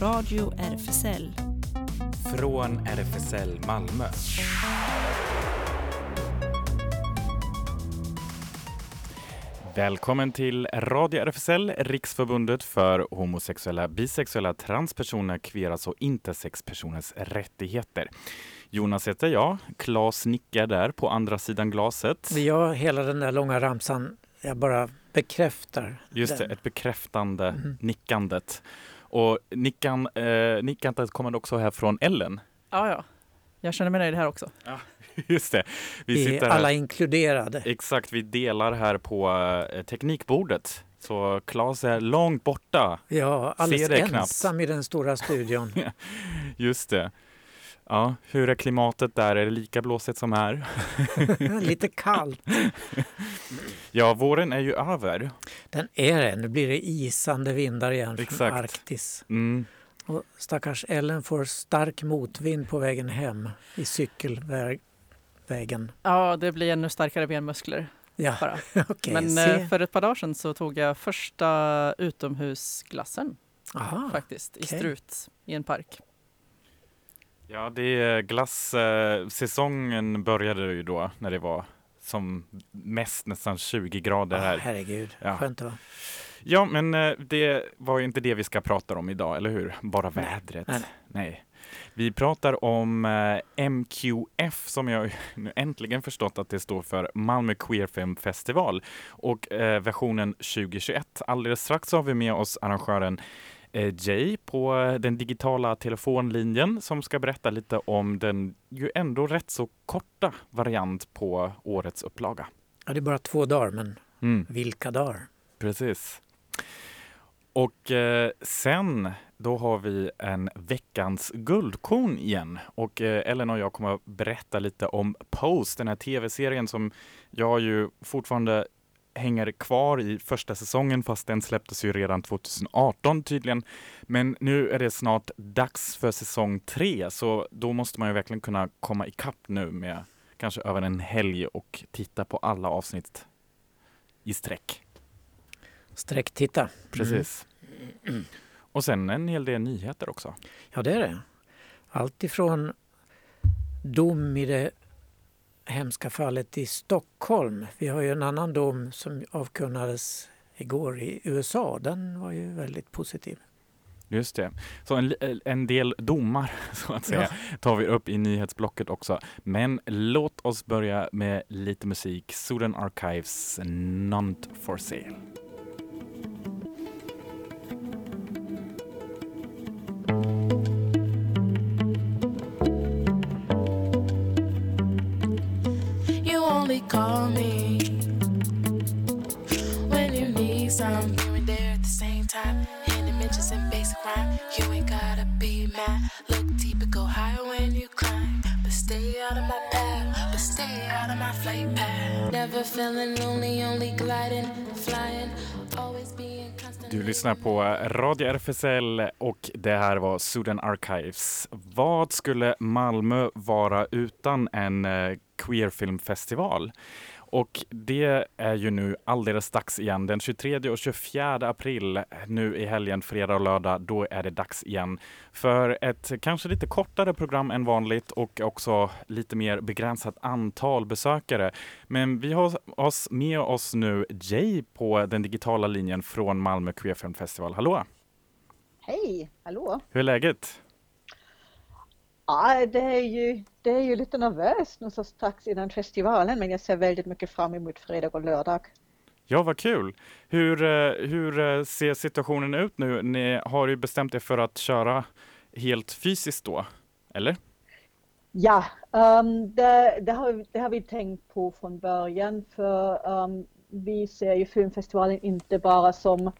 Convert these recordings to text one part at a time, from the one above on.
Radio RFSL. Från RFSL Malmö. Välkommen till Radio RFSL, Riksförbundet för homosexuella, bisexuella, transpersoner, kveras och intersexpersoners rättigheter. Jonas heter jag, Claes nickar där på andra sidan glaset. Ja, hela den där långa ramsan. Jag bara bekräftar. Just den. det, ett bekräftande nickandet. Och nickan, eh, nickandet kommer också här från Ellen. Ja, ja. Jag känner mig nöjd här också. Just det. Vi Vi är sitter alla här, inkluderade. exakt, vi delar här på eh, teknikbordet. Så Claes är långt borta. Ja, alldeles Ser det knappt. ensam i den stora studion. Just det. Ja, hur är klimatet där? Är det lika blåsigt som här? Lite kallt. Ja, våren är ju över. Den är det. Nu blir det isande vindar igen från Exakt. Arktis. Mm. Och stackars Ellen får stark motvind på vägen hem i cykelvägen. Ja, det blir ännu starkare benmuskler Ja, bara. okej. Men se. eh, för ett par dagar sedan så tog jag första utomhusglassen Aha, faktiskt i okej. Strut i en park. Ja, det är glassäsongen började ju då när det var som mest nästan 20 grader Ah, här. herregud, Ja. skönt det var. Ja, men eh, det var ju inte det vi ska prata om idag, eller hur? Bara vädret. nej, Nej. Vi pratar om eh, MQF som jag nu äntligen förstått att det står för Malmö Queer Film Festival och eh, versionen 2021. Alldeles strax har vi med oss arrangören Jay på eh, den digitala telefonlinjen som ska berätta lite om den ju ändå rätt så korta variant på årets upplaga. Ja, det är bara två dagar, men Mm. vilka dagar? Precis. Och eh, sen då har vi en veckans guldkorn igen. Och eh, Ellen och jag kommer att berätta lite om Pose, den här tv-serien som jag ju fortfarande hänger kvar i första säsongen fast den släpptes ju redan 2018 tydligen. Men nu är det snart dags för säsong tre så då måste man ju verkligen kunna komma ikapp nu med kanske över en helg och titta på alla avsnitt i sträck. Sträcktitta. Precis. Och sen en hel del nyheter också. Ja, det är det. Allt ifrån dom i det hemska fallet i Stockholm. Vi har ju en annan dom som avkunnades igår i USA. Den var ju väldigt positiv. Just det. Så en, en del domar så att säga tar vi upp i nyhetsblocket också. Men låt oss börja med lite musik. Sudan Archives Not for sale. Du lyssnar på Radio RFSL och det här var Sudan Archives. Vad skulle Malmö vara utan en eh, queerfilmfestival? Och det är ju nu alldeles dags igen. Den 23 och 24 april nu i helgen, fredag och lördag, då är det dags igen för ett kanske lite kortare program än vanligt och också lite mer begränsat antal besökare. Men vi har oss med oss nu Jay på den digitala linjen från Malmö Queerfilm Festival. Hallå! Hej, hallå! Hur är läget? Ja, det är ju, det är ju lite nervöst nu så strax innan festivalen men jag ser väldigt mycket fram emot fredag och lördag. Ja, vad kul! Hur, eh, hur eh, ser situationen ut nu? Ni har ju bestämt er för att köra helt fysiskt då, eller? Ja, ehm, det, det, har, det har vi tänkt på från början för ehm, vi ser ju filmfestivalen inte bara som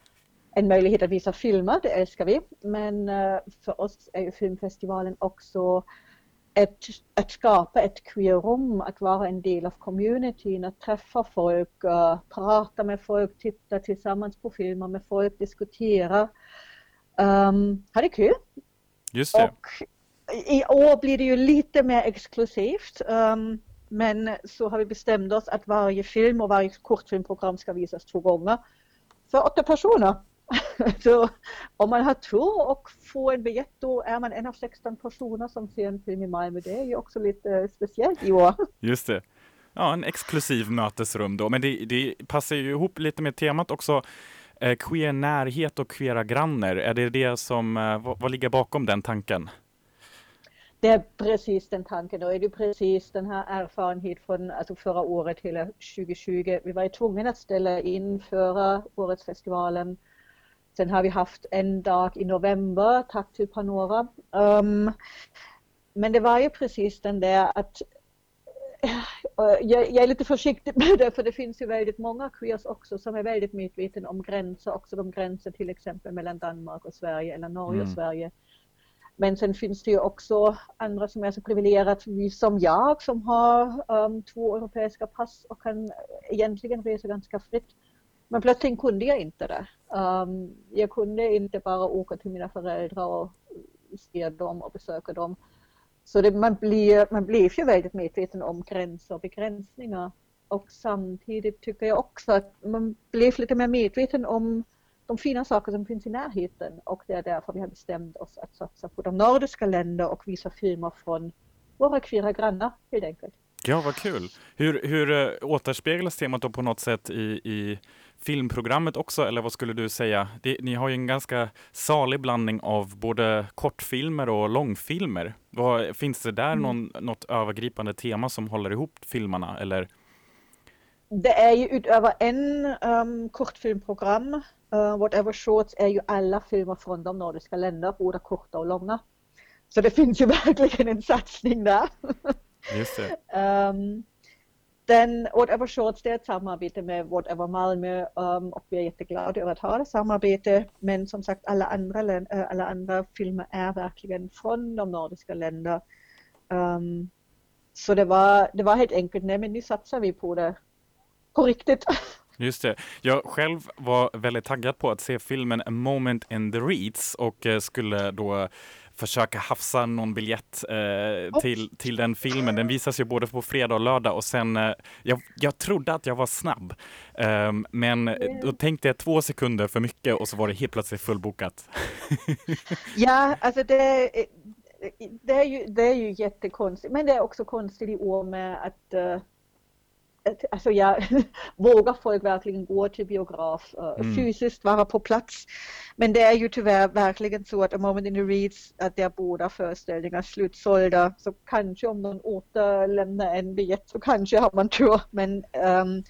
en möjlighet att visa filmer, det älskar vi, men eh, för oss är ju filmfestivalen också ett, att skapa ett queerrum, att vara en del av communityn, att träffa folk, eh, prata med folk, titta tillsammans på filmer med folk, diskutera. Um, ha det kul! Just det. Och i år blir det ju lite mer exklusivt. ehm, men så har vi bestämt oss att varje film och varje kortfilmprogram ska visas två gånger. För åtta personer. så om man har tur och får en biljett då är man en av 16 personer som ser en film i Malmö. Det är ju också lite speciellt i år. Just det. Ja, en exklusiv mötesrum då, men det, det passar ju ihop lite med temat också. Eh, queer närhet och queera grannar, är det det som, eh, vad, vad ligger bakom den tanken? Det är precis den tanken och är det precis den här erfarenheten från alltså förra året, hela 2020. Vi var ju tvungna att ställa in förra årets festivalen. Sen har vi haft en dag i november, tack till Panora. Um, men det var ju precis den där att jag, jag, är lite försiktig med det för det finns ju väldigt många queers också som är väldigt medvetna om gränser, också de gränser till exempel mellan Danmark och Sverige eller Norge mm. och Sverige. Men sen finns det ju också andra som är så privilegierade som jag som har um, två europeiska pass och kan egentligen resa ganska fritt. Men plötsligt kunde jag inte det. Um, jag kunde inte bara åka till mina föräldrar och se dem och besöka dem. Så det, man, blir, man blir ju väldigt medveten om gränser och begränsningar. Och samtidigt tycker jag också att man blev lite mer medveten om de fina saker som finns i närheten och det är därför vi har bestämt oss att satsa på de nordiska länderna och visa filmer från våra queera grannar helt enkelt. Ja, vad kul. Hur, hur eh, återspeglas temat då på något sätt i, i filmprogrammet också, eller vad skulle du säga? Det, ni har ju en ganska salig blandning av både kortfilmer och långfilmer. Vad, finns det där mm. någon, något övergripande tema som håller ihop filmerna, eller? Det är ju utöver en um, kortfilmprogram, uh, Whatever Shorts, är ju alla filmer från de nordiska länderna, både korta och långa. Så det finns ju verkligen en satsning där. Just det. Um, den Whatever Shorts det är ett samarbete med Whatever Malmö um, och vi är jätteglada över att ha det samarbete. Men som sagt alla andra, äh, alla andra filmer är verkligen från de nordiska länderna. Um, så det var, det var helt enkelt, nej men nu satsar vi på det på riktigt. Just det. Jag själv var väldigt taggad på att se filmen A moment in the Reeds och eh, skulle då försöka hafsa någon biljett eh, till, till den filmen. Den visas ju både på fredag och lördag och sen, eh, jag, jag trodde att jag var snabb. Eh, men då tänkte jag två sekunder för mycket och så var det helt plötsligt fullbokat. ja, alltså det, det, är ju, det är ju jättekonstigt, men det är också konstigt i år med att uh, alltså jag vågar folk verkligen gå till biograf uh, mm. fysiskt vara på plats. Men det är ju tyvärr verkligen så att A Moment in the Reads att det är båda föreställningar slutsålda. Så kanske om någon återlämnar en biljett så kanske har man tur. Men um,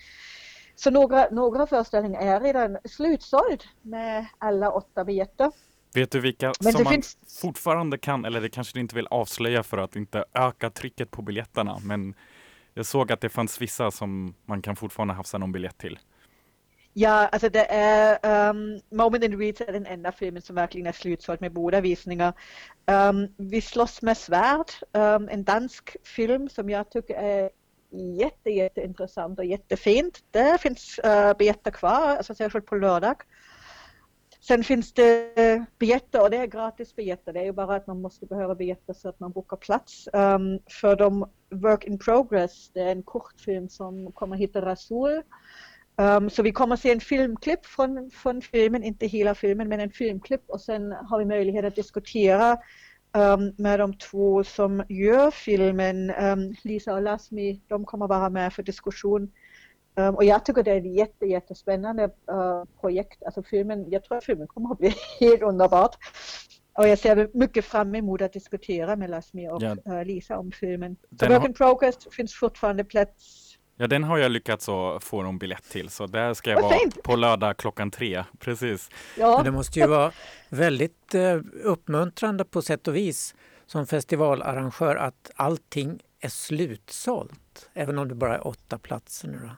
så några, några föreställningar är redan slutsåld med alla åtta biljetter. Vet du vilka Men som man finns... fortfarande kan, eller det kanske du inte vill avslöja för att inte öka trycket på biljetterna, men jag såg att det fanns vissa som man kan fortfarande hafsa någon biljett till. Ja, alltså det är um, Moment in Reach är den enda filmen som verkligen är slutsåld med båda visningar. Um, vi slåss med svärd, um, en dansk film som jag tycker är jätte, jätteintressant och jättefint. Det finns uh, biljetter kvar, alltså särskilt på lördag. Sen finns det eh, biljetter och det är gratis biljetter. Det är ju bara att man måste behöva biljetter så att man bokar plats. Um, för de Work in Progress, det är en kortfilm som kommer heta Rasul. Um, ehm, så vi kommer se en filmklipp från, från filmen, inte hela filmen men en filmklipp och sen har vi möjlighet att diskutera um, med de två som gör filmen. Um, Lisa och Lasmi, de kommer vara med för diskussion. Um, och jag tycker det är ett jätte, jättespännande uh, projekt. Alltså filmen, jag tror att filmen kommer att bli helt underbart. Och jag ser mycket fram emot att diskutera med Lasmi och ja. uh, Lisa om filmen. Så Work in Progress finns fortfarande plats Ja, den har jag lyckats få någon biljett till, så där ska jag vara på lördag klockan tre. Precis. Ja. Men det måste ju vara väldigt uh, uppmuntrande på sätt och vis som festivalarrangör att allting är slutsålt, även om det bara är åtta platser nu då.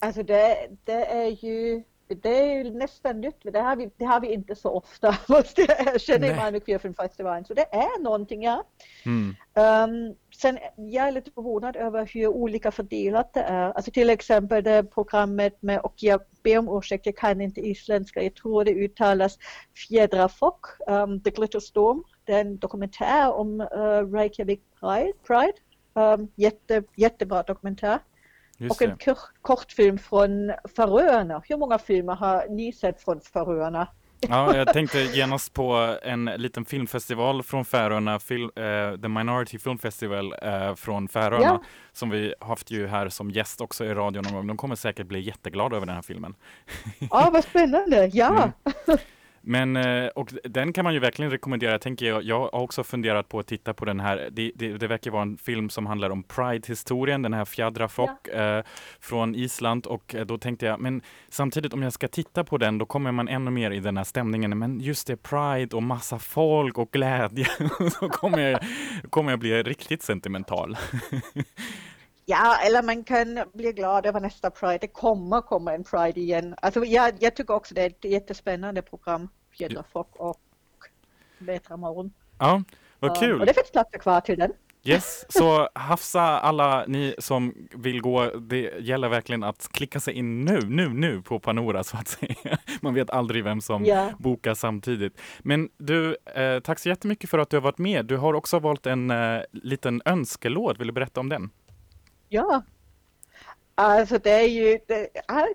Alltså det, det är ju det är nästan nytt. Det har, vi, det har vi inte så ofta, måste jag erkänna, i Malmö Queerfilmfestivalen. Så det är någonting, ja. Mm. Um, sen jag är lite förvånad över hur olika fördelat det är. Alltså till exempel det programmet med, och jag ber om ursäkt, jag kan inte isländska, jag tror det uttalas Fjädrafock, um, The Glitter Storm. Det är en dokumentär om uh, Reykjavik Pride. Pride. Um, jätte, jättebra dokumentär. Just och en kortfilm från Färöarna. Hur många filmer har ni sett från Färöarna? Ja, jag tänkte genast på en liten filmfestival från Färöarna, fil, eh, The Minority Film Festival eh, från Färöarna, Ja. som vi haft ju här som gäst också i radion någon gång. De kommer säkert bli jätteglada över den här filmen. Ja, vad spännande! Ja, Mm. Men, eh, och den kan man ju verkligen rekommendera, tänker jag. Jag har också funderat på att titta på den här. Det, det, det verkar vara en film som handlar om Pride-historien, den här Fjadrafock eh, från Island. Och eh, då tänkte jag, men samtidigt om jag ska titta på den, då kommer man ännu mer i den här stämningen. Men just det, Pride och massa folk och glädje. så kommer jag, kommer jag bli riktigt sentimental. ja, eller man kan bli glad över nästa Pride. Det kommer komma en Pride igen. Alltså, jag, jag tycker också det är ett jättespännande program, Fjädrafock och Bättre morgon. Ja, vad kul! Och det finns platser kvar till den. Yes, så hafsa alla ni som vill gå. Det gäller verkligen att klicka sig in nu, nu, nu på Panora så att säga. Man vet aldrig vem som Ja. bokar samtidigt. Men du, eh, tack så jättemycket för att du har varit med. Du har också valt en eh, liten önskelåt. Vill du berätta om den? Ja. Alltså det är ju, det, ja,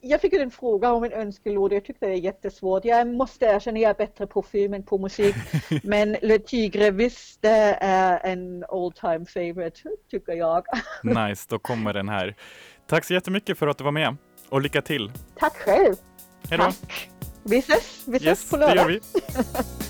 jag fick en fråga om en önskelåda, jag tyckte det är jättesvårt. Jag måste erkänna, jag är bättre på film än på musik. Men Le Tigre, visst det är en all time favorite, tycker jag. Nice, då kommer den här. Tack så jättemycket för att du var med och lycka till. Tack själv! Hej då! Vi ses, vi ses Yes, på det gör lördag. vi.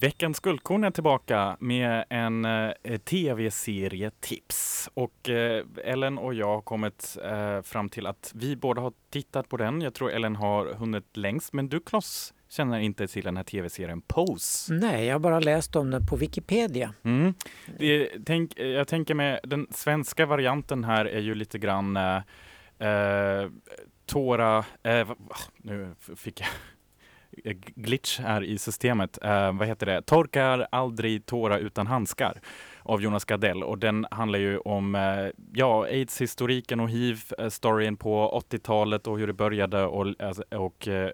Veckans guldkorn är tillbaka med en eh, tv-serietips. Och eh, Ellen och jag har kommit eh, fram till att vi båda har tittat på den. Jag tror Ellen har hunnit längst, men du Kloss känner inte till den här tv-serien Pose. Nej, jag har bara läst om den på Wikipedia. Mm. Det, tänk, jag tänker med den svenska varianten här är ju lite grann eh, eh, Tora, eh, nu fick jag glitch här i systemet. Eh, vad heter det? Torkar aldrig tårar utan handskar av Jonas Gardell och den handlar ju om eh, ja, aids-historiken och hiv-storyn eh, på 80-talet och hur det började och, eh, och eh,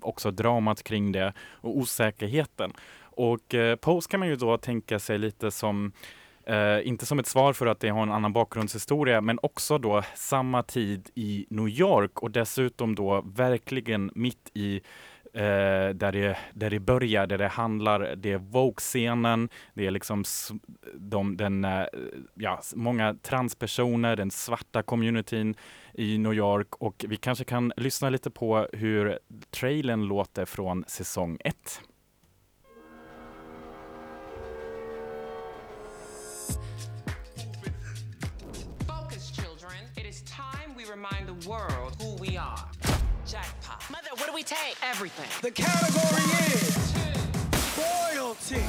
också dramat kring det och osäkerheten. Och eh, Pose kan man ju då tänka sig lite som Uh, inte som ett svar för att det har en annan bakgrundshistoria, men också då samma tid i New York och dessutom då verkligen mitt i eh, där, det, där det börjar, där det handlar, det är Vogue-scenen, det är liksom de, den, eh, ja, många transpersoner, den svarta communityn i New York och vi kanske kan lyssna lite på hur trailern låter från säsong ett. Focus, children. It is time we remind the world who we are. Jackpot. Mother, what do we take? Everything. The category is royalty.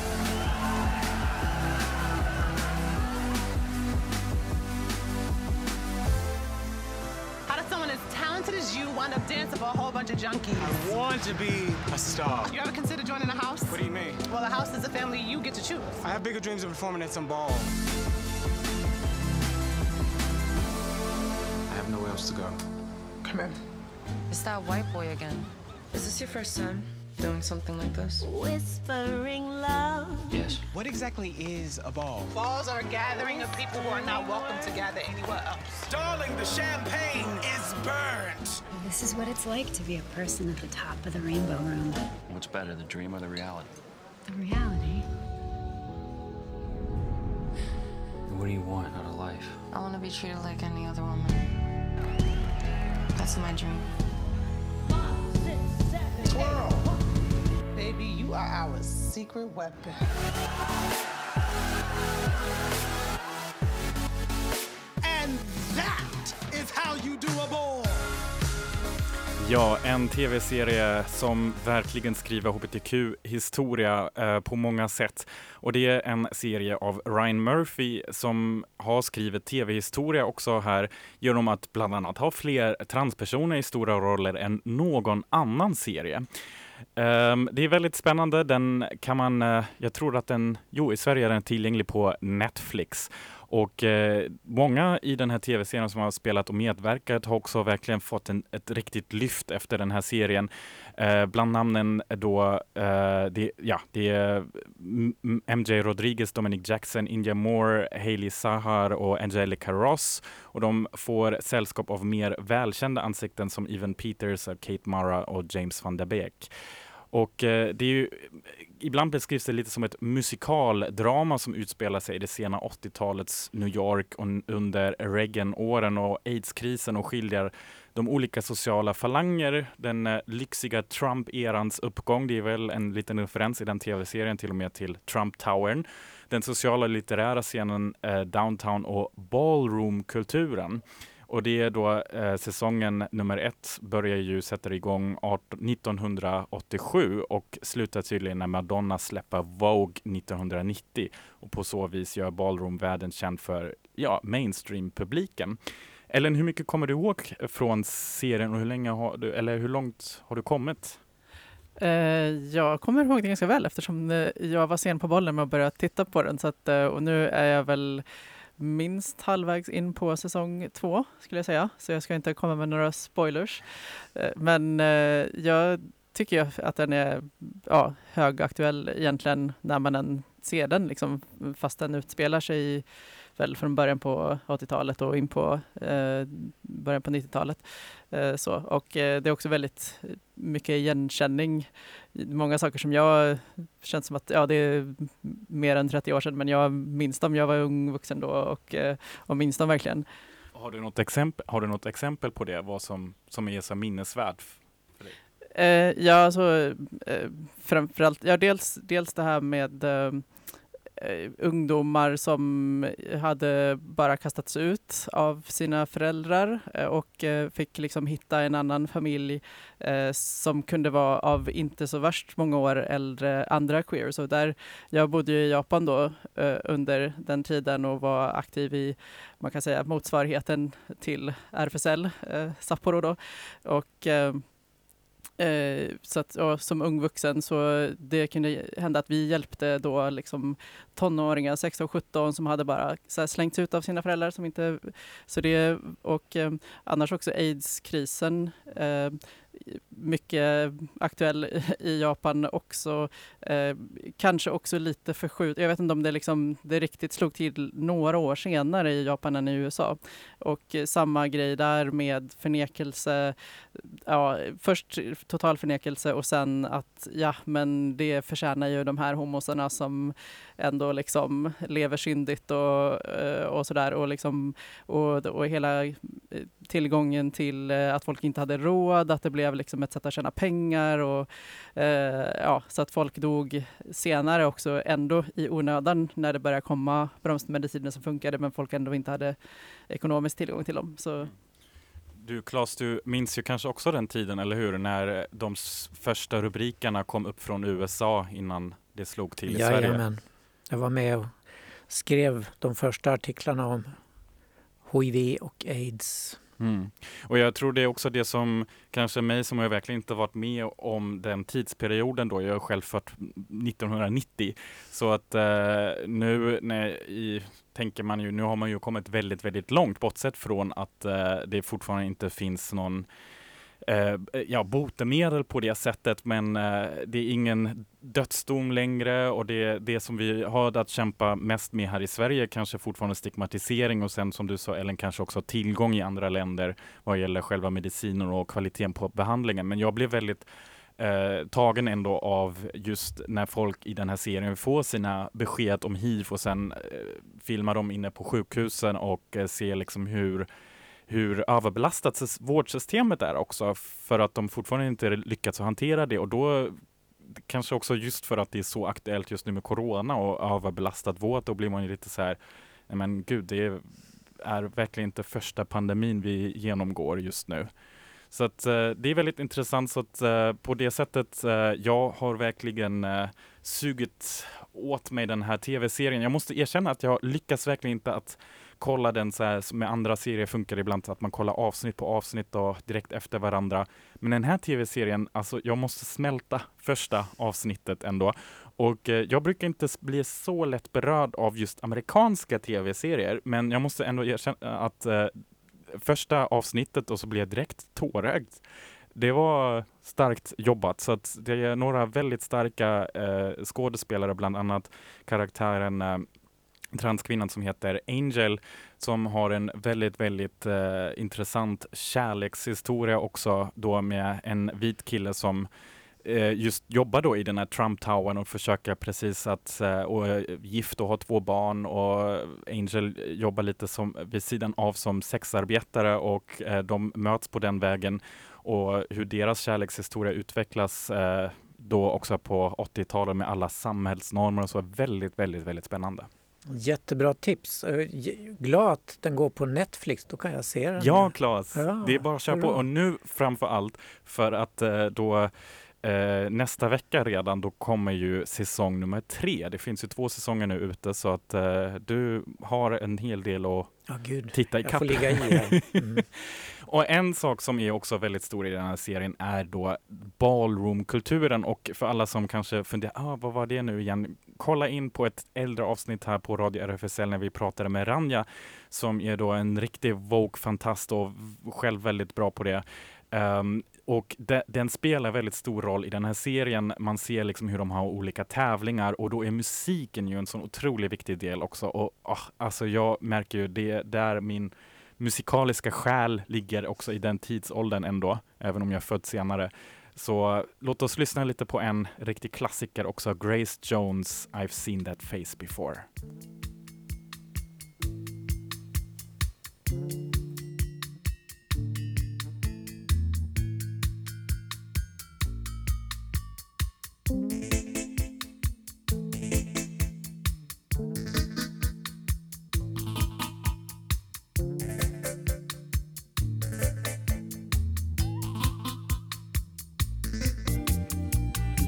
How does someone as talented as you wind up dancing for a whole bunch of junkies? I want to be a star. You ever consider joining a house? What do you mean? Well, a house is a family you get to choose. I have bigger dreams of performing at some ball. I have nowhere else to go. Come in. It's that white boy again. Is this your first time doing something like this? Whispering love. Yes. What exactly is a ball? Balls are a gathering of people who are not welcome to gather anywhere else. Darling, the champagne is burnt. This is what it's like to be a person at the top of the rainbow room. What's better, the dream or the reality? The reality. What do you want out of life? I want to be treated like any other woman. That's my dream. Baby, you are our secret weapon. Ja, en tv-serie som verkligen skriver hbtq-historia eh, på många sätt. Och det är en serie av Ryan Murphy som har skrivit tv-historia också här genom att bland annat ha fler transpersoner i stora roller än någon annan serie. Um, det är väldigt spännande. Den kan man, uh, jag tror att den, jo i Sverige är den tillgänglig på Netflix. Och eh, många i den här tv-serien som har spelat och medverkat har också verkligen fått en, ett riktigt lyft efter den här serien. Eh, bland namnen är då, eh, det, ja, det är MJ Rodriguez, Dominic Jackson, India Moore, Hailey Sahar och Angelica Ross. Och de får sällskap av mer välkända ansikten som Evan Peters, Kate Mara och James van der Beek. Och eh, det är ju, ibland beskrivs det lite som ett musikaldrama som utspelar sig i det sena 80-talets New York och under Reagan-åren och aidskrisen och skiljer de olika sociala falanger, den eh, lyxiga Trump-erans uppgång, det är väl en liten referens i den tv-serien till och med till Trump Towern, den sociala litterära scenen eh, downtown och ballroom-kulturen. Och det är då eh, säsongen nummer ett börjar ju sätta igång 18, 1987 och slutar tydligen när Madonna släpper Vogue 1990 och på så vis gör ballroom-världen känd för ja, mainstream-publiken. Ellen, hur mycket kommer du ihåg från serien och hur länge har du, eller hur långt har du kommit? Eh, jag kommer ihåg det ganska väl eftersom eh, jag var sen på bollen med att börja titta på den. Så att, eh, och nu är jag väl minst halvvägs in på säsong två skulle jag säga, så jag ska inte komma med några spoilers. Eh, men eh, jag tycker att den är ja, högaktuell egentligen när man än ser den, liksom, fast den utspelar sig väl från början på 80-talet och in på eh, början på 90-talet. Eh, så. Och eh, det är också väldigt mycket igenkänning. Många saker som jag känns som att ja, det är mer än 30 år sedan, men jag minns dem. Jag var ung vuxen då och, eh, och minns dem verkligen. Har du något exempel, har du något exempel på det, vad som, som är så minnesvärt? Eh, ja, alltså, eh, framförallt, ja, dels, dels det här med eh, ungdomar som hade bara kastats ut av sina föräldrar eh, och eh, fick liksom hitta en annan familj eh, som kunde vara av inte så värst många år äldre andra queer. Så där, jag bodde i Japan då eh, under den tiden och var aktiv i man kan säga motsvarigheten till RFSL, eh, Sapporo då. Och eh, Eh, så att, ja, som ung vuxen så det kunde hända att vi hjälpte då liksom tonåringar, 16 17 som hade bara så slängts ut av sina föräldrar. Som inte, så det, och eh, annars också aids-krisen. Eh, mycket aktuell i Japan också. Eh, kanske också lite förskjut. Jag vet inte om det, liksom, det riktigt slog till några år senare i Japan än i USA. Och eh, samma grej där med förnekelse. Ja, först total förnekelse och sen att ja, men det förtjänar ju de här homosarna som ändå liksom lever syndigt och, eh, och sådär. Och, liksom, och, och hela eh, tillgången till eh, att folk inte hade råd, att det blev liksom ett sätt att tjäna pengar och eh, ja, så att folk dog senare också ändå i onödan när det började komma bromsmediciner som funkade men folk ändå inte hade ekonomisk tillgång till dem. Så du Claes, du minns ju kanske också den tiden, eller hur? När de första rubrikerna kom upp från USA innan det slog till i Jajamän. Sverige. Jag var med och skrev de första artiklarna om HIV och aids. Mm. Och jag tror det är också det som kanske mig som har verkligen inte varit med om den tidsperioden då. Jag är själv född 1990. Så att eh, nu när i, tänker man ju, nu har man ju kommit väldigt, väldigt långt bortsett från att eh, det fortfarande inte finns någon eh, ja, botemedel på det sättet, men eh, det är ingen dödsdom längre och det, det som vi har att kämpa mest med här i Sverige kanske fortfarande stigmatisering och sen som du sa Ellen kanske också tillgång i andra länder vad gäller själva mediciner och kvaliteten på behandlingen. Men jag blev väldigt eh, tagen ändå av just när folk i den här serien får sina besked om hiv och sen eh, filmar de inne på sjukhusen och eh, ser liksom hur hur överbelastat vårdsystemet är också för att de fortfarande inte lyckats hantera det och då kanske också just för att det är så aktuellt just nu med corona och överbelastad vård, då blir man ju lite så här, men gud, det är, är verkligen inte första pandemin vi genomgår just nu. Så att eh, det är väldigt intressant så att eh, på det sättet, eh, jag har verkligen eh, sugit åt mig den här tv-serien. Jag måste erkänna att jag lyckas verkligen inte att kolla den så här med andra serier funkar det ibland, så att man kollar avsnitt på avsnitt och direkt efter varandra. Men den här tv-serien, alltså jag måste smälta första avsnittet ändå. Och eh, jag brukar inte bli så lätt berörd av just amerikanska tv-serier, men jag måste ändå erkänna att eh, första avsnittet och så blev jag direkt tårögd. Det var starkt jobbat, så att det är några väldigt starka eh, skådespelare, bland annat karaktären eh, transkvinnan som heter Angel som har en väldigt, väldigt eh, intressant kärlekshistoria också då med en vit kille som eh, just jobbar då i den här Trump Towern och försöker precis att eh, och eh, gift och ha två barn och Angel jobbar lite som vid sidan av som sexarbetare och eh, de möts på den vägen och hur deras kärlekshistoria utvecklas eh, då också på 80-talet med alla samhällsnormer och så är väldigt, väldigt, väldigt spännande. Jättebra tips. Jag Glad att den går på Netflix, då kan jag se den. Ja, Claes. Ja, det är bara att köra på. Och nu framför allt för att eh, då eh, nästa vecka redan, då kommer ju säsong nummer tre. Det finns ju två säsonger nu ute så att eh, du har en hel del att gud. titta Jag ikapp. får ligga i. Mm och en sak som är också väldigt stor i den här serien är då ballroomkulturen och för alla som kanske funderar, ah, vad var det nu igen? Kolla in på ett äldre avsnitt här på Radio RFSL när vi pratade med Ranja som är då en riktig Vogue-fantast och själv väldigt bra på det. Um, och de, den spelar väldigt stor roll i den här serien. Man ser liksom hur de har olika tävlingar och då är musiken ju en sån otroligt viktig del också. Och oh, alltså jag märker ju det där min musikaliska själ ligger också i den tidsåldern ändå, även om jag är född senare. Så låt oss lyssna lite på en riktig klassiker också, Grace Jones, I've seen that face before.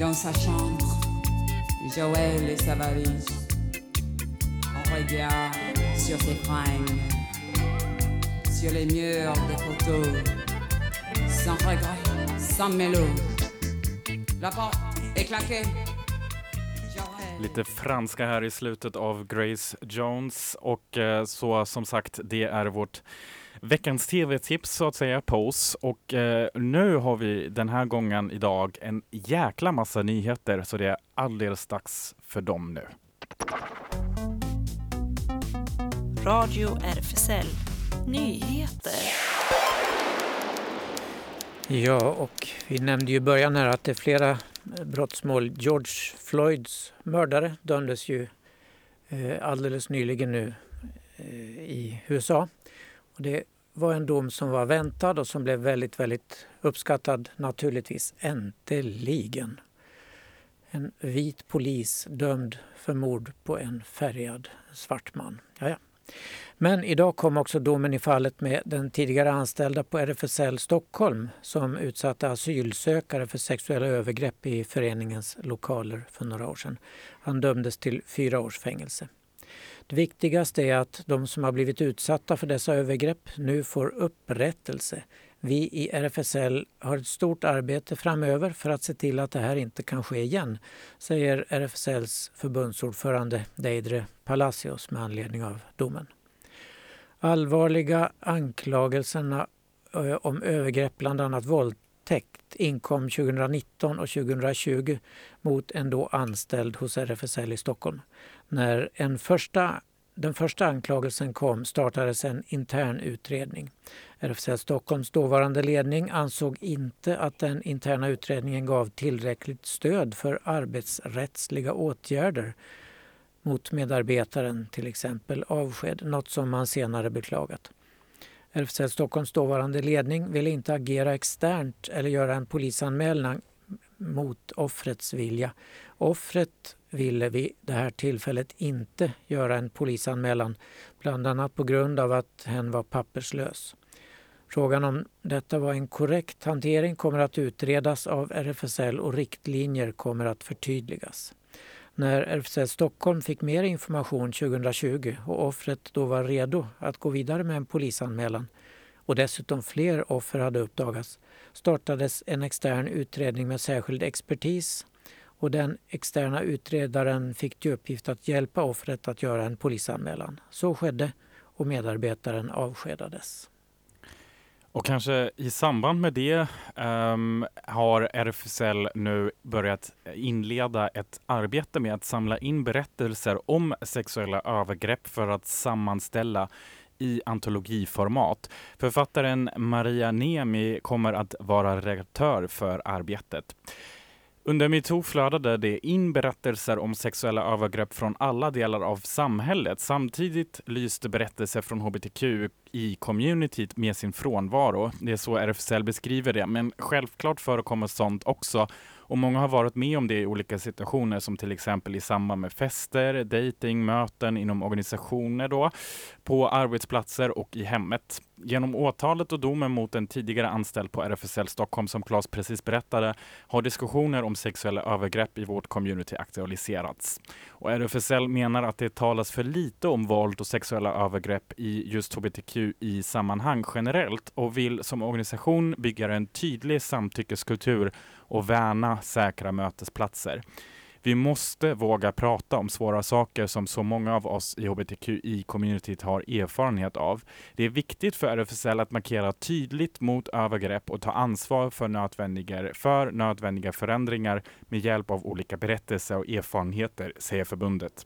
Dans sa chambre, Joël et sa valise. On regarde sur ses fringues, sur les murs des photos, sans regret, sans mélo. La porte est claquée. Lite franska här i slutet av Grace Jones och eh, så som sagt, det är vårt veckans tv-tips så att säga, Pose. Och eh, nu har vi den här gången idag en jäkla massa nyheter så det är alldeles dags för dem nu. Radio RFSL Nyheter. Ja, och vi nämnde ju i början här att det är flera brottsmål. George Floyds mördare dömdes ju eh, alldeles nyligen nu eh, i USA. Och det var en dom som var väntad och som blev väldigt, väldigt uppskattad naturligtvis. Äntligen! En vit polis dömd för mord på en färgad svart man. Jaja. Men idag kom också domen i fallet med den tidigare anställda på RFSL Stockholm som utsatte asylsökare för sexuella övergrepp i föreningens lokaler för några år sedan. Han dömdes till fyra års fängelse. Det viktigaste är att de som har blivit utsatta för dessa övergrepp nu får upprättelse. Vi i RFSL har ett stort arbete framöver för att se till att det här inte kan ske igen, säger RFSLs förbundsordförande Deidre Palacios med anledning av domen. Allvarliga anklagelserna eh, om övergrepp, bland annat våldtäkt, inkom 2019 och 2020 mot en då anställd hos RFSL i Stockholm. När en första, den första anklagelsen kom startades en intern utredning. RFSL Stockholms dåvarande ledning ansåg inte att den interna utredningen gav tillräckligt stöd för arbetsrättsliga åtgärder mot medarbetaren, till exempel avsked, något som man senare beklagat. RFSL Stockholms dåvarande ledning ville inte agera externt eller göra en polisanmälan mot offrets vilja. Offret ville vid det här tillfället inte göra en polisanmälan, bland annat på grund av att hen var papperslös. Frågan om detta var en korrekt hantering kommer att utredas av RFSL och riktlinjer kommer att förtydligas. När RFSL Stockholm fick mer information 2020 och offret då var redo att gå vidare med en polisanmälan och dessutom fler offer hade uppdagats startades en extern utredning med särskild expertis och den externa utredaren fick till uppgift att hjälpa offret att göra en polisanmälan. Så skedde och medarbetaren avskedades. Och kanske i samband med det um, har RFSL nu börjat inleda ett arbete med att samla in berättelser om sexuella övergrepp för att sammanställa i antologiformat. Författaren Maria Nemi kommer att vara redaktör för arbetet. Under metoo flödade det in berättelser om sexuella övergrepp från alla delar av samhället. Samtidigt lyste berättelser från hbtq i communityt med sin frånvaro. Det är så RFSL beskriver det, men självklart förekommer sånt också och många har varit med om det i olika situationer som till exempel i samband med fester, dating, möten inom organisationer då, på arbetsplatser och i hemmet. Genom åtalet och domen mot en tidigare anställd på RFSL Stockholm som Claes precis berättade har diskussioner om sexuella övergrepp i vårt community aktualiserats. Och RFSL menar att det talas för lite om våld och sexuella övergrepp i just hbtqi-sammanhang generellt och vill som organisation bygga en tydlig samtyckeskultur och värna säkra mötesplatser. Vi måste våga prata om svåra saker som så många av oss i hbtqi-communityt har erfarenhet av. Det är viktigt för RFSL att markera tydligt mot övergrepp och ta ansvar för nödvändiga, för nödvändiga förändringar med hjälp av olika berättelser och erfarenheter, säger förbundet.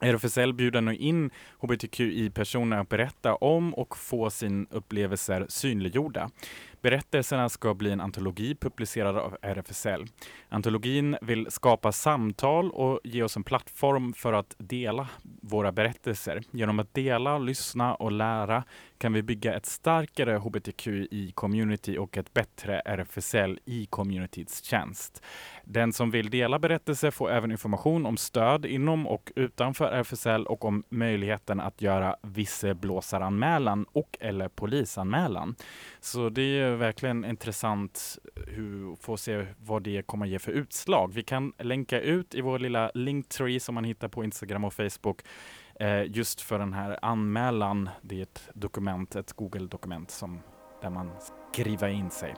RFSL bjuder nu in hbtqi-personer att berätta om och få sina upplevelser synliggjorda. Berättelserna ska bli en antologi publicerad av RFSL. Antologin vill skapa samtal och ge oss en plattform för att dela våra berättelser. Genom att dela, lyssna och lära kan vi bygga ett starkare hbtqi-community och ett bättre RFSL i communityts tjänst. Den som vill dela berättelser får även information om stöd inom och utanför RFSL och om möjligheten att göra visselblåsaranmälan och eller polisanmälan. Så det är verkligen intressant hur, få se vad det kommer ge för utslag. Vi kan länka ut i vår lilla linktree som man hittar på Instagram och Facebook eh, just för den här anmälan. Det är ett dokument, ett Google-dokument som där man skriver in sig.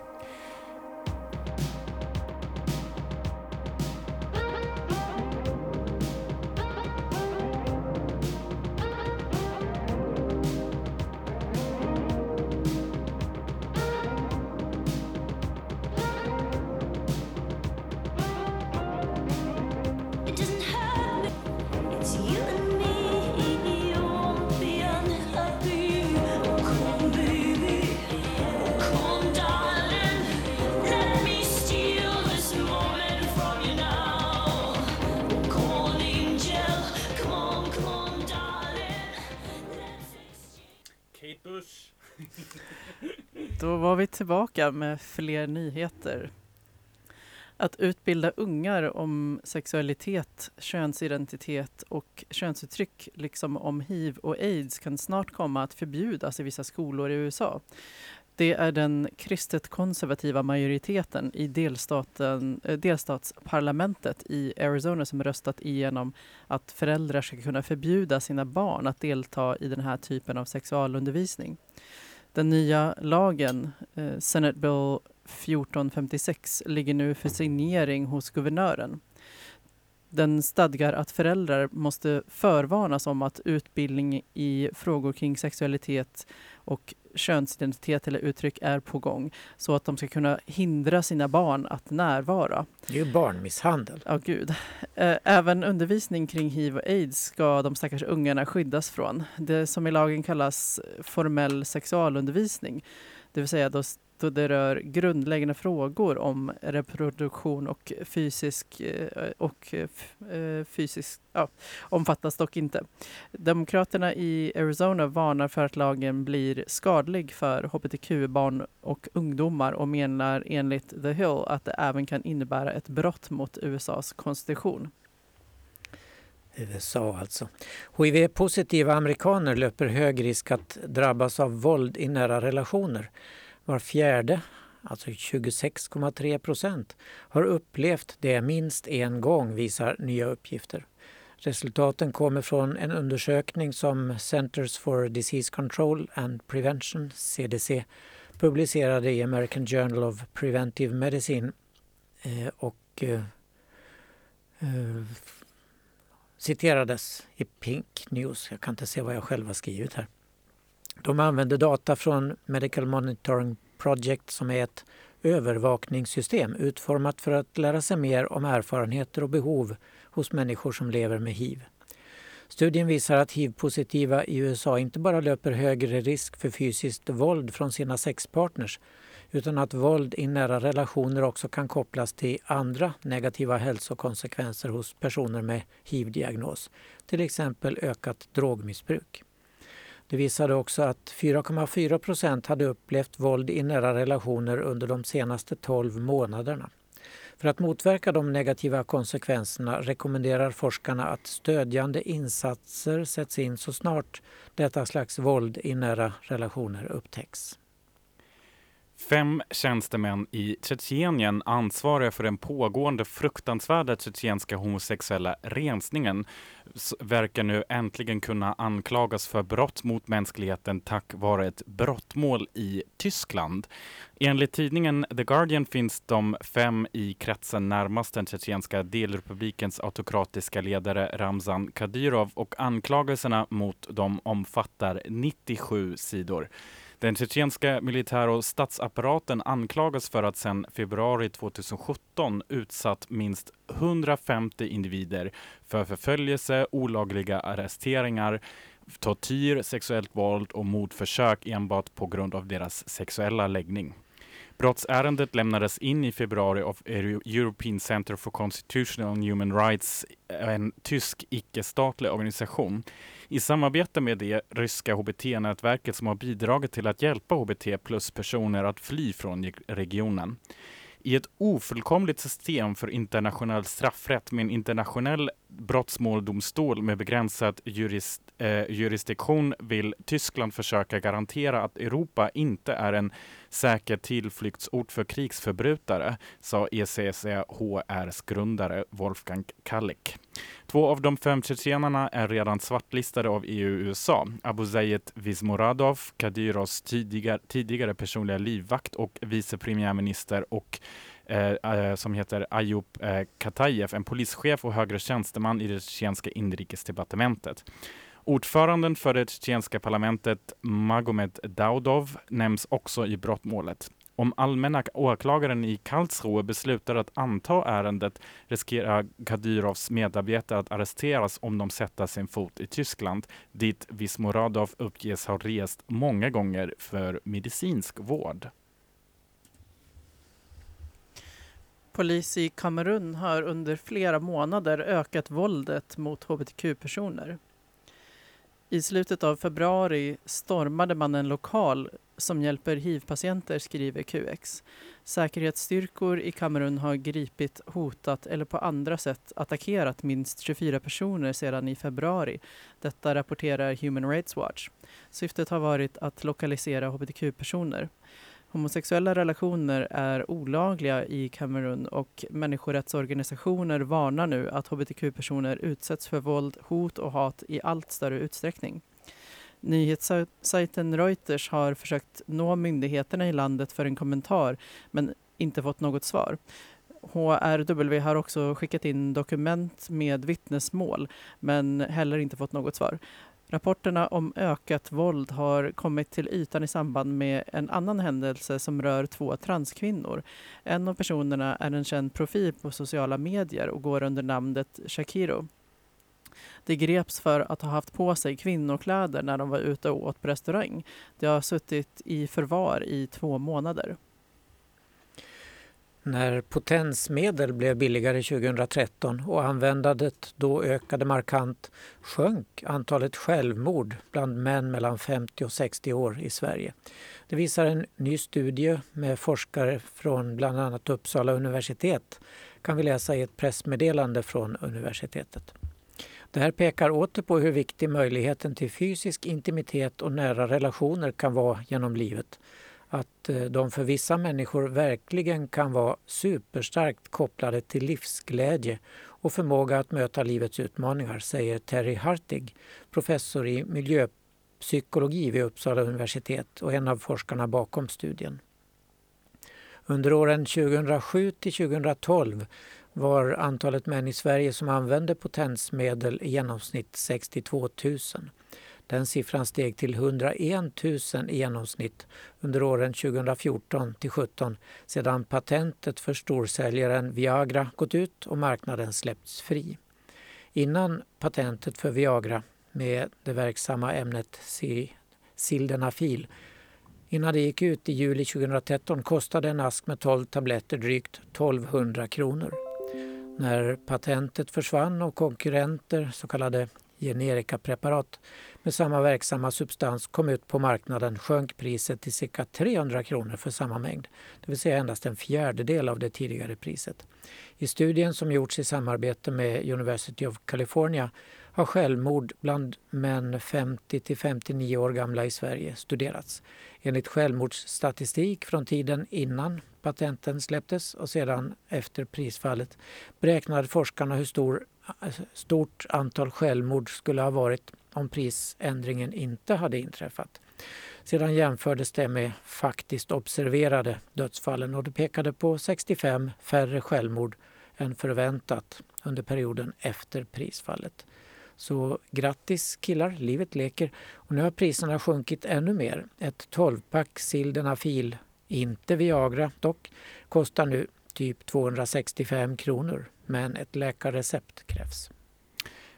Vi tillbaka med fler nyheter. Att utbilda ungar om sexualitet, könsidentitet och könsuttryck, liksom om hiv och aids, kan snart komma att förbjudas i vissa skolor i USA. Det är den kristet konservativa majoriteten i delstaten, eh, delstatsparlamentet i Arizona som röstat igenom att föräldrar ska kunna förbjuda sina barn att delta i den här typen av sexualundervisning. Den nya lagen, eh, Senate Bill 1456, ligger nu för signering hos guvernören. Den stadgar att föräldrar måste förvarnas om att utbildning i frågor kring sexualitet och könsidentitet eller uttryck är på gång så att de ska kunna hindra sina barn att närvara. Det är ju barnmisshandel. Ja, gud. Eh, även undervisning kring hiv och aids ska de stackars ungarna skyddas från. Det som i lagen kallas formell sexualundervisning. Det vill säga då då det rör grundläggande frågor om reproduktion och fysisk eh, och eh, eh, fysisk ja, omfattas dock inte. Demokraterna i Arizona varnar för att lagen blir skadlig för hbtq-barn och ungdomar och menar enligt The Hill att det även kan innebära ett brott mot USAs konstitution. USA alltså. HIV-positiva amerikaner löper hög risk att drabbas av våld i nära relationer. Var fjärde, alltså 26,3 procent, har upplevt det minst en gång, visar nya uppgifter. Resultaten kommer från en undersökning som Centers for Disease Control and Prevention, CDC, publicerade i American Journal of Preventive Medicine eh, och eh, eh, citerades i Pink News. Jag kan inte se vad jag själv har skrivit här. De använder data från Medical Monitoring Project som är ett övervakningssystem utformat för att lära sig mer om erfarenheter och behov hos människor som lever med hiv. Studien visar att hiv-positiva i USA inte bara löper högre risk för fysiskt våld från sina sexpartners utan att våld i nära relationer också kan kopplas till andra negativa hälsokonsekvenser hos personer med hiv-diagnos, till exempel ökat drogmissbruk. Det visade också att 4,4 procent hade upplevt våld i nära relationer under de senaste 12 månaderna. För att motverka de negativa konsekvenserna rekommenderar forskarna att stödjande insatser sätts in så snart detta slags våld i nära relationer upptäcks. Fem tjänstemän i Tjetjenien ansvariga för den pågående fruktansvärda tjetjenska homosexuella rensningen verkar nu äntligen kunna anklagas för brott mot mänskligheten tack vare ett brottmål i Tyskland. Enligt tidningen The Guardian finns de fem i kretsen närmast den tjetjenska delrepublikens autokratiska ledare Ramzan Kadyrov och anklagelserna mot dem omfattar 97 sidor. Den tjetjenska militär och statsapparaten anklagas för att sedan februari 2017 utsatt minst 150 individer för förföljelse, olagliga arresteringar, tortyr, sexuellt våld och mordförsök enbart på grund av deras sexuella läggning. Brottsärendet lämnades in i februari av European Center for Constitutional and Human Rights, en tysk icke-statlig organisation, i samarbete med det ryska HBT-nätverket som har bidragit till att hjälpa HBT plus-personer att fly från regionen. I ett ofullkomligt system för internationell straffrätt med en internationell brottsmåldomstol med begränsad jurist, eh, jurisdiktion vill Tyskland försöka garantera att Europa inte är en säker tillflyktsort för krigsförbrytare, sa ECCHRs grundare Wolfgang Kallik. Två av de fem tjetjenarna är redan svartlistade av EU och USA. Abu Zayed Vismoradov, Kadyros tidigare, tidigare personliga livvakt och vice premiärminister och Eh, eh, som heter Ayub eh, en polischef och högre tjänsteman i det tjetjenska inrikesdepartementet. Ordföranden för det tjetjenska parlamentet, Magomed Daudov, nämns också i brottmålet. Om allmänna åklagaren i Karlsruhe beslutar att anta ärendet riskerar Kadyrovs medarbetare att arresteras om de sätter sin fot i Tyskland, dit Vismoradov uppges ha rest många gånger för medicinsk vård. Polis i Kamerun har under flera månader ökat våldet mot hbtq-personer. I slutet av februari stormade man en lokal som hjälper hiv-patienter, skriver QX. Säkerhetsstyrkor i Kamerun har gripit, hotat eller på andra sätt attackerat minst 24 personer sedan i februari. Detta rapporterar Human Rights Watch. Syftet har varit att lokalisera hbtq-personer. Homosexuella relationer är olagliga i Kamerun och människorättsorganisationer varnar nu att hbtq-personer utsätts för våld, hot och hat i allt större utsträckning. Nyhetssajten Reuters har försökt nå myndigheterna i landet för en kommentar men inte fått något svar. HRW har också skickat in dokument med vittnesmål men heller inte fått något svar. Rapporterna om ökat våld har kommit till ytan i samband med en annan händelse som rör två transkvinnor. En av personerna är en känd profil på sociala medier och går under namnet Shakiro. De greps för att ha haft på sig kvinnokläder när de var ute och åt på restaurang. De har suttit i förvar i två månader. När potensmedel blev billigare 2013 och användandet då ökade markant sjönk antalet självmord bland män mellan 50 och 60 år i Sverige. Det visar en ny studie med forskare från bland annat Uppsala universitet kan vi läsa i ett pressmeddelande från universitetet. Det här pekar åter på hur viktig möjligheten till fysisk intimitet och nära relationer kan vara genom livet. Att eh, de för vissa människor verkligen kan vara superstarkt kopplade till livsglädje och förmåga att möta livets utmaningar, säger Terry Hartig, professor i miljöpsykologi vid Uppsala universitet och en av forskarna bakom studien. Under åren 2007 till 2012 var antalet män i Sverige som använde potensmedel i genomsnitt 62 000. Den siffran steg till 101 000 i genomsnitt under åren 2014 till 2017 sedan patentet för storsäljaren Viagra gått ut och marknaden släppts fri. Innan patentet för Viagra med det verksamma ämnet sildenafil Innan det gick ut i juli 2013 kostade en ask med 12 tabletter drygt 1200 kronor. När patentet försvann och konkurrenter, så kallade generikapreparat med samma verksamma substans kom ut på marknaden sjönk priset till cirka 300 kronor för samma mängd, det vill säga endast en fjärdedel av det tidigare priset. I studien som gjorts i samarbete med University of California har självmord bland män 50 till 59 år gamla i Sverige studerats. Enligt självmordsstatistik från tiden innan patenten släpptes och sedan efter prisfallet beräknade forskarna hur stor, Alltså, stort antal självmord skulle ha varit om prisändringen inte hade inträffat. Sedan jämfördes det med faktiskt observerade dödsfallen och det pekade på 65 färre självmord än förväntat under perioden efter prisfallet. Så grattis killar, livet leker. Och nu har priserna sjunkit ännu mer. Ett 12-pack Sildenafil, inte Viagra dock, kostar nu typ 265 kronor. Men ett läkarrecept krävs.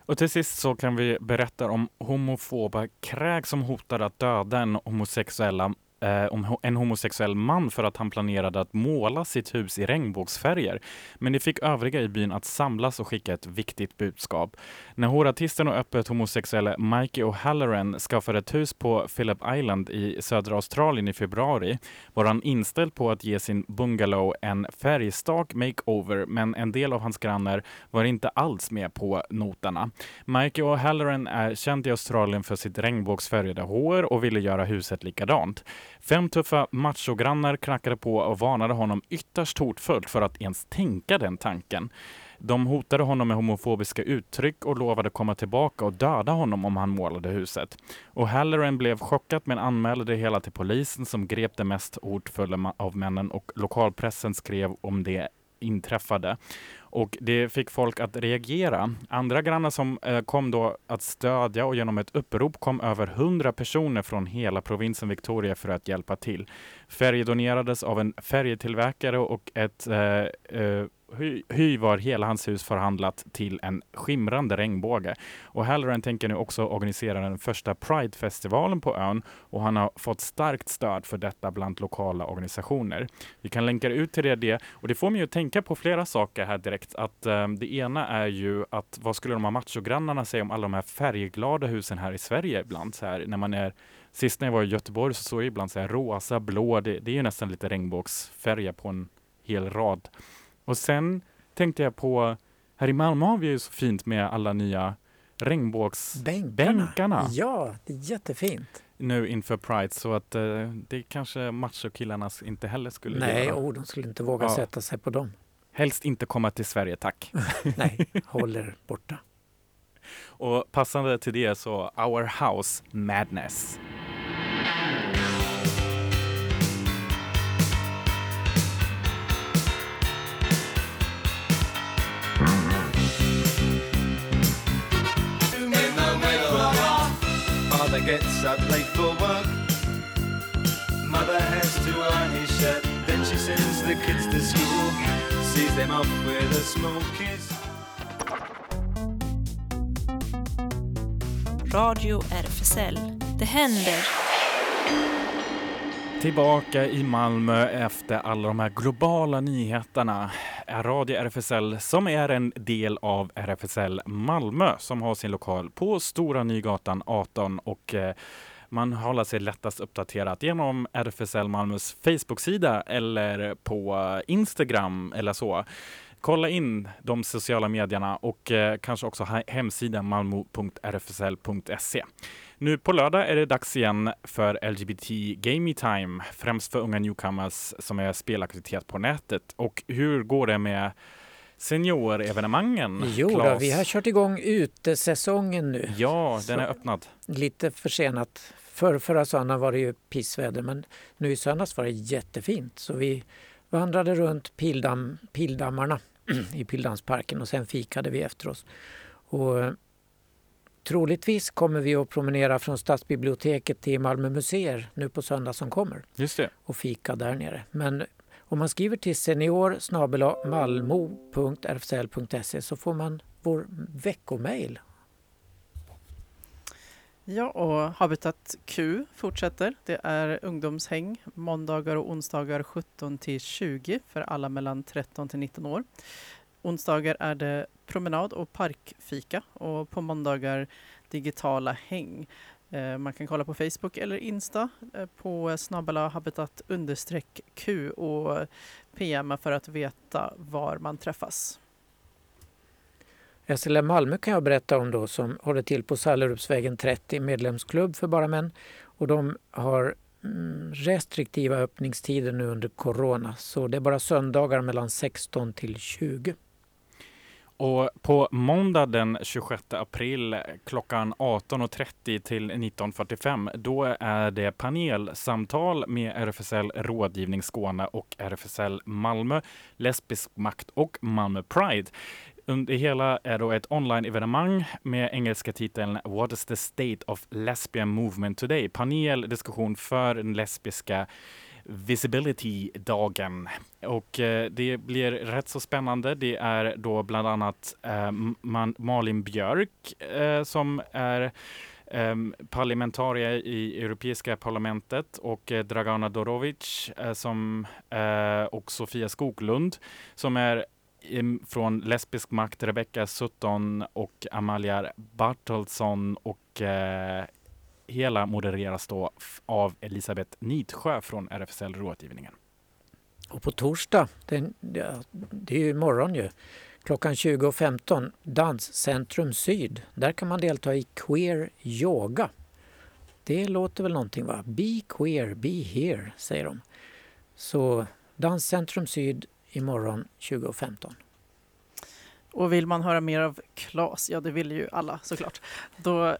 Och till sist så kan vi berätta om homofoba kräk som hotade att döda en homosexuella eh, en homosexuell man för att han planerade att måla sitt hus i regnbågsfärger. Men det fick övriga i byn att samlas och skicka ett viktigt budskap. När horartisten och öppet homosexuella Mikey O'Halloran skaffade ett hus på Phillip Island i södra Australien i februari var han inställd på att ge sin bungalow en färgstark makeover, men en del av hans grannar var inte alls med på noterna. Mikey O'Halloran är känd i Australien för sitt regnbågsfärgade hår och ville göra huset likadant. Fem tuffa machogrannar knackade på och varnade honom ytterst hotfullt för att ens tänka den tanken. De hotade honom med homofobiska uttryck och lovade komma tillbaka och döda honom om han målade huset. Och Halloran blev chockad men anmälde det hela till polisen som grep det mest hotfulla av männen och lokalpressen skrev om det inträffade. Och det fick folk att reagera. Andra grannar som eh, kom då att stödja och genom ett upprop kom över 100 personer från hela provinsen Victoria för att hjälpa till. Färg donerades av en färgtillverkare och ett eh, eh, Hy, hy var hela hans hus förhandlat till en skimrande regnbåge. Och Halloran tänker nu också organisera den första Pride-festivalen på ön och han har fått starkt stöd för detta bland lokala organisationer. Vi kan länka ut till det, och det får mig att tänka på flera saker här direkt. Att eh, Det ena är ju att vad skulle de här machogrannarna säga om alla de här färgglada husen här i Sverige ibland? Så här, när man är Sist när jag var i Göteborg så såg jag ibland så här rosa, blå, det, det är ju nästan lite regnbågsfärger på en hel rad. Och sen tänkte jag på, här i Malmö har vi ju så fint med alla nya regnbågsbänkarna. Ja, det är jättefint. Nu inför Pride, så att uh, det kanske machokillarna inte heller skulle Nej, göra. Nej, oh, de skulle inte våga ja. sätta sig på dem. Helst inte komma till Sverige, tack. Nej, håller borta. Och passande till det så Our House Madness. Gets up late for work. Mother has to iron his shirt. Then she sends the kids to school. Sees them off with a small kiss. Radio RFSL. Det händer. Tillbaka i Malmö efter alla de här globala nyheterna är Radio RFSL som är en del av RFSL Malmö som har sin lokal på Stora Nygatan 18 och eh, man håller sig lättast uppdaterat genom RFSL Malmös Facebook-sida eller på eh, Instagram eller så kolla in de sociala medierna och eh, kanske också he- hemsidan malmo.rfsl.se. Nu på lördag är det dags igen för LGBT Gaming Time, främst för unga newcomers som är spelaktivitet på nätet. Och hur går det med seniorevenemangen? Jo, då, vi har kört igång utesäsongen nu. Ja, den är öppnad. Lite försenat. För, förra söndagen var det ju pissväder men nu i söndags var det jättefint. Så vi vandrade runt Pildam, Pildammarna i Pildammsparken och sen fikade vi efter oss. Och, eh, troligtvis kommer vi att promenera från Stadsbiblioteket till Malmö museer nu på söndag som kommer Just det. och fika där nere. Men om man skriver till senior malmo.rfsl.se så får man vår veckomail Ja, och Habitat Q fortsätter. Det är ungdomshäng måndagar och onsdagar 17 till 20 för alla mellan 13 till 19 år. Onsdagar är det promenad och parkfika och på måndagar digitala häng. Eh, man kan kolla på Facebook eller Insta eh, på snabbala habitat Q och PM för att veta var man träffas. SLM Malmö kan jag berätta om då som håller till på Sallerupsvägen 30, medlemsklubb för bara män. Och de har mm, restriktiva öppningstider nu under corona så det är bara söndagar mellan 16 till 20. Och på måndag den 26 april klockan 18.30 till 19.45 då är det panelsamtal med RFSL Rådgivning Skåne och RFSL Malmö, Lesbisk makt och Malmö Pride. Det hela är då ett online-evenemang med engelska titeln What is the state of lesbian movement today? Panel, diskussion för den lesbiska Visibility-dagen. Och eh, det blir rätt så spännande. Det är då bland annat eh, Man- Malin Björk eh, som är parlamentarie parlamentarier i Europeiska parlamentet och eh, Dragana Dorovic eh, som, och Sofia Skoglund som är från Lesbisk makt, Rebecca Sutton och Amalia Bartolsson och eh, hela modereras då av Elisabeth Nitsjö från RFSL Rådgivningen. Och på torsdag, den, det är ju imorgon ju, klockan 20.15 Danscentrum Syd. Där kan man delta i queer yoga. Det låter väl någonting va? Be queer, be here, säger de. Så Danscentrum Syd imorgon 20.15. Och vill man höra mer av Klas, ja det vill ju alla såklart, då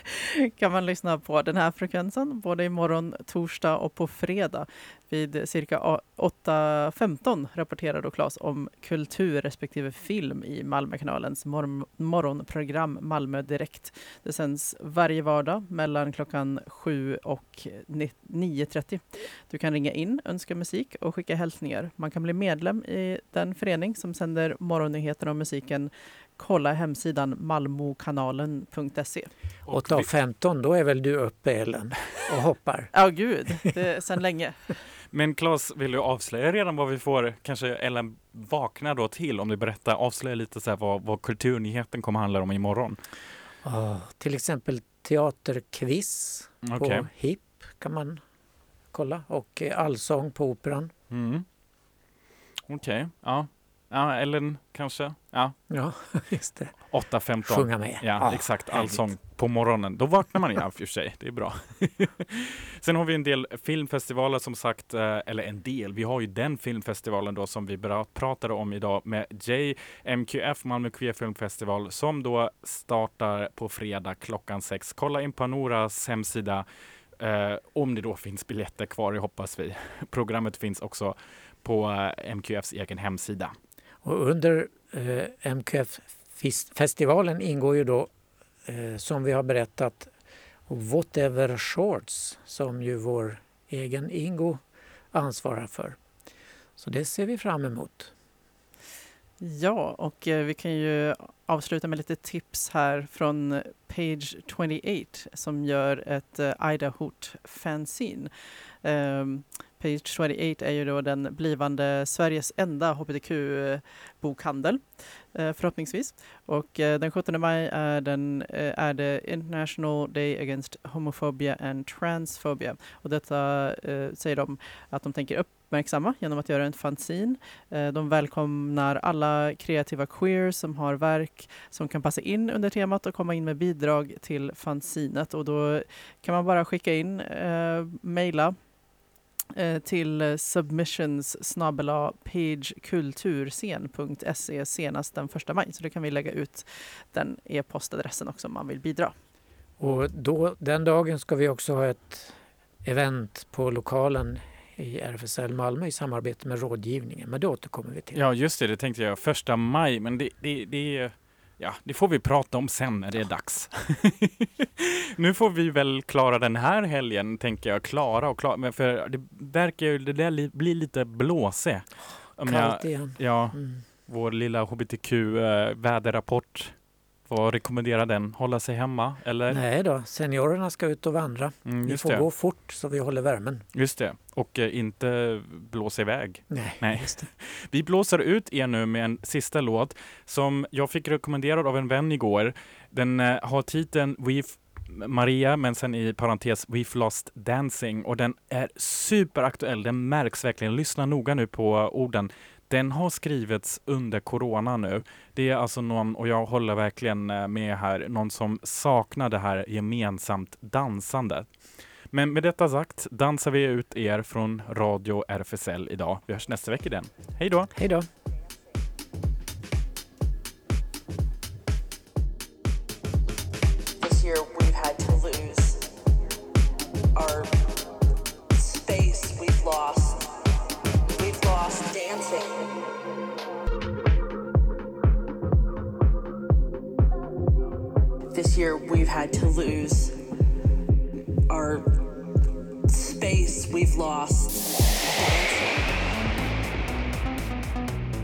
kan man lyssna på den här frekvensen både imorgon, torsdag och på fredag. Vid cirka 8.15 rapporterar då Klas om kultur respektive film i Malmökanalens mor- morgonprogram Malmö Direkt. Det sänds varje vardag mellan klockan 7 och 9.30. Du kan ringa in, önska musik och skicka hälsningar. Man kan bli medlem i den förening som sänder morgonnyheterna och musiken. Kolla hemsidan malmokanalen.se. 8.15, då är väl du uppe Ellen och hoppar? Ja, gud, det är sedan länge. Men Claes, vill du avslöja redan vad vi får, kanske Ellen vaknar då till om du berättar, avslöja lite så här vad, vad kulturnyheten kommer handla om imorgon? Ah, till exempel teaterquiz Okej. på HIP kan man kolla och eh, allsång på Operan. Mm. Okej, ja. Ja, Ellen kanske? Ja. Ja, just det. 8.15. Sjunga med. Ja, Ah, exakt. Allsång på morgonen. Då vaknar man ja, för sig. Det är bra. Sen har vi en del filmfestivaler som sagt, eh, eller en del. Vi har ju den filmfestivalen då som vi pratade om idag med JMQF, Malmö Queer Film Festival, som då startar på fredag klockan sex. Kolla in på Noras hemsida eh, om det då finns biljetter kvar, det hoppas vi. Programmet finns också på eh, MQFs egen hemsida. Och under eh, MQF-festivalen ingår ju då, eh, som vi har berättat, Whatever Shorts som ju vår egen Ingo ansvarar för. Så det ser vi fram emot. Ja, och eh, vi kan ju avsluta med lite tips här från Page 28 som gör ett eh, Ida Hoot fanzine. Ehm, Page 28 är ju då den blivande Sveriges enda hbtq-bokhandel eh, förhoppningsvis. Och eh, den 17 maj är, den, eh, är det International Day Against Homophobia and Transphobia. Och detta säger de att de tänker uppmärksamma genom att göra en fanzine. De välkomnar alla kreativa queers som har verk som kan passa in under temat och komma in med bidrag till fanzinet. Och då kan man bara skicka in, eh, mejla till submissions snabela pagekulturscen.se senast den 1 maj. Så då kan vi lägga ut den e-postadressen också om man vill bidra. Och då, den dagen ska vi också ha ett event på lokalen i RFSL Malmö i samarbete med rådgivningen. Men det återkommer vi till. Ja, just det, det tänkte jag. Första maj, men det, det, det, ja, det får vi prata om sen när det är dags. nu får vi väl klara den här helgen, tänker jag. Klara och klara, men för det verkar ju, det där li, blir lite blåse. Om Kallt igen. Ja, Mm. vår lilla hbtq-väderrapport. Vad rekommenderar den? Hålla sig hemma, eller? Nej då, seniorerna ska ut och vandra. Mm, vi får det. gå fort så vi håller värmen. Just det, och eh, inte blåsa iväg. Nej, det. Vi blåser ut er nu med en sista låt som jag fick rekommenderad av en vän igår. Den eh, har titeln We've Maria, men sen i parentes We've Lost Dancing och den är superaktuell. Den märks verkligen. Lyssna noga nu på orden. Den har skrivits under corona nu. Det är alltså någon, och jag håller verkligen eh, med här, någon som saknar det här gemensamt dansandet. Men med detta sagt dansar vi ut er från Radio RFSL idag. Vi hörs nästa vecka igen. Hej då! Hej då! This year we've had to lose our space we've lost.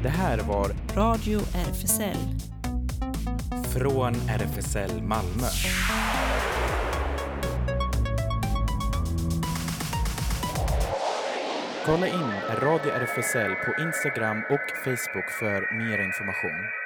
Det här var Radio RFSL. från RFSL Malmö. Kolla in Radio RFSL på Instagram och Facebook för mer information.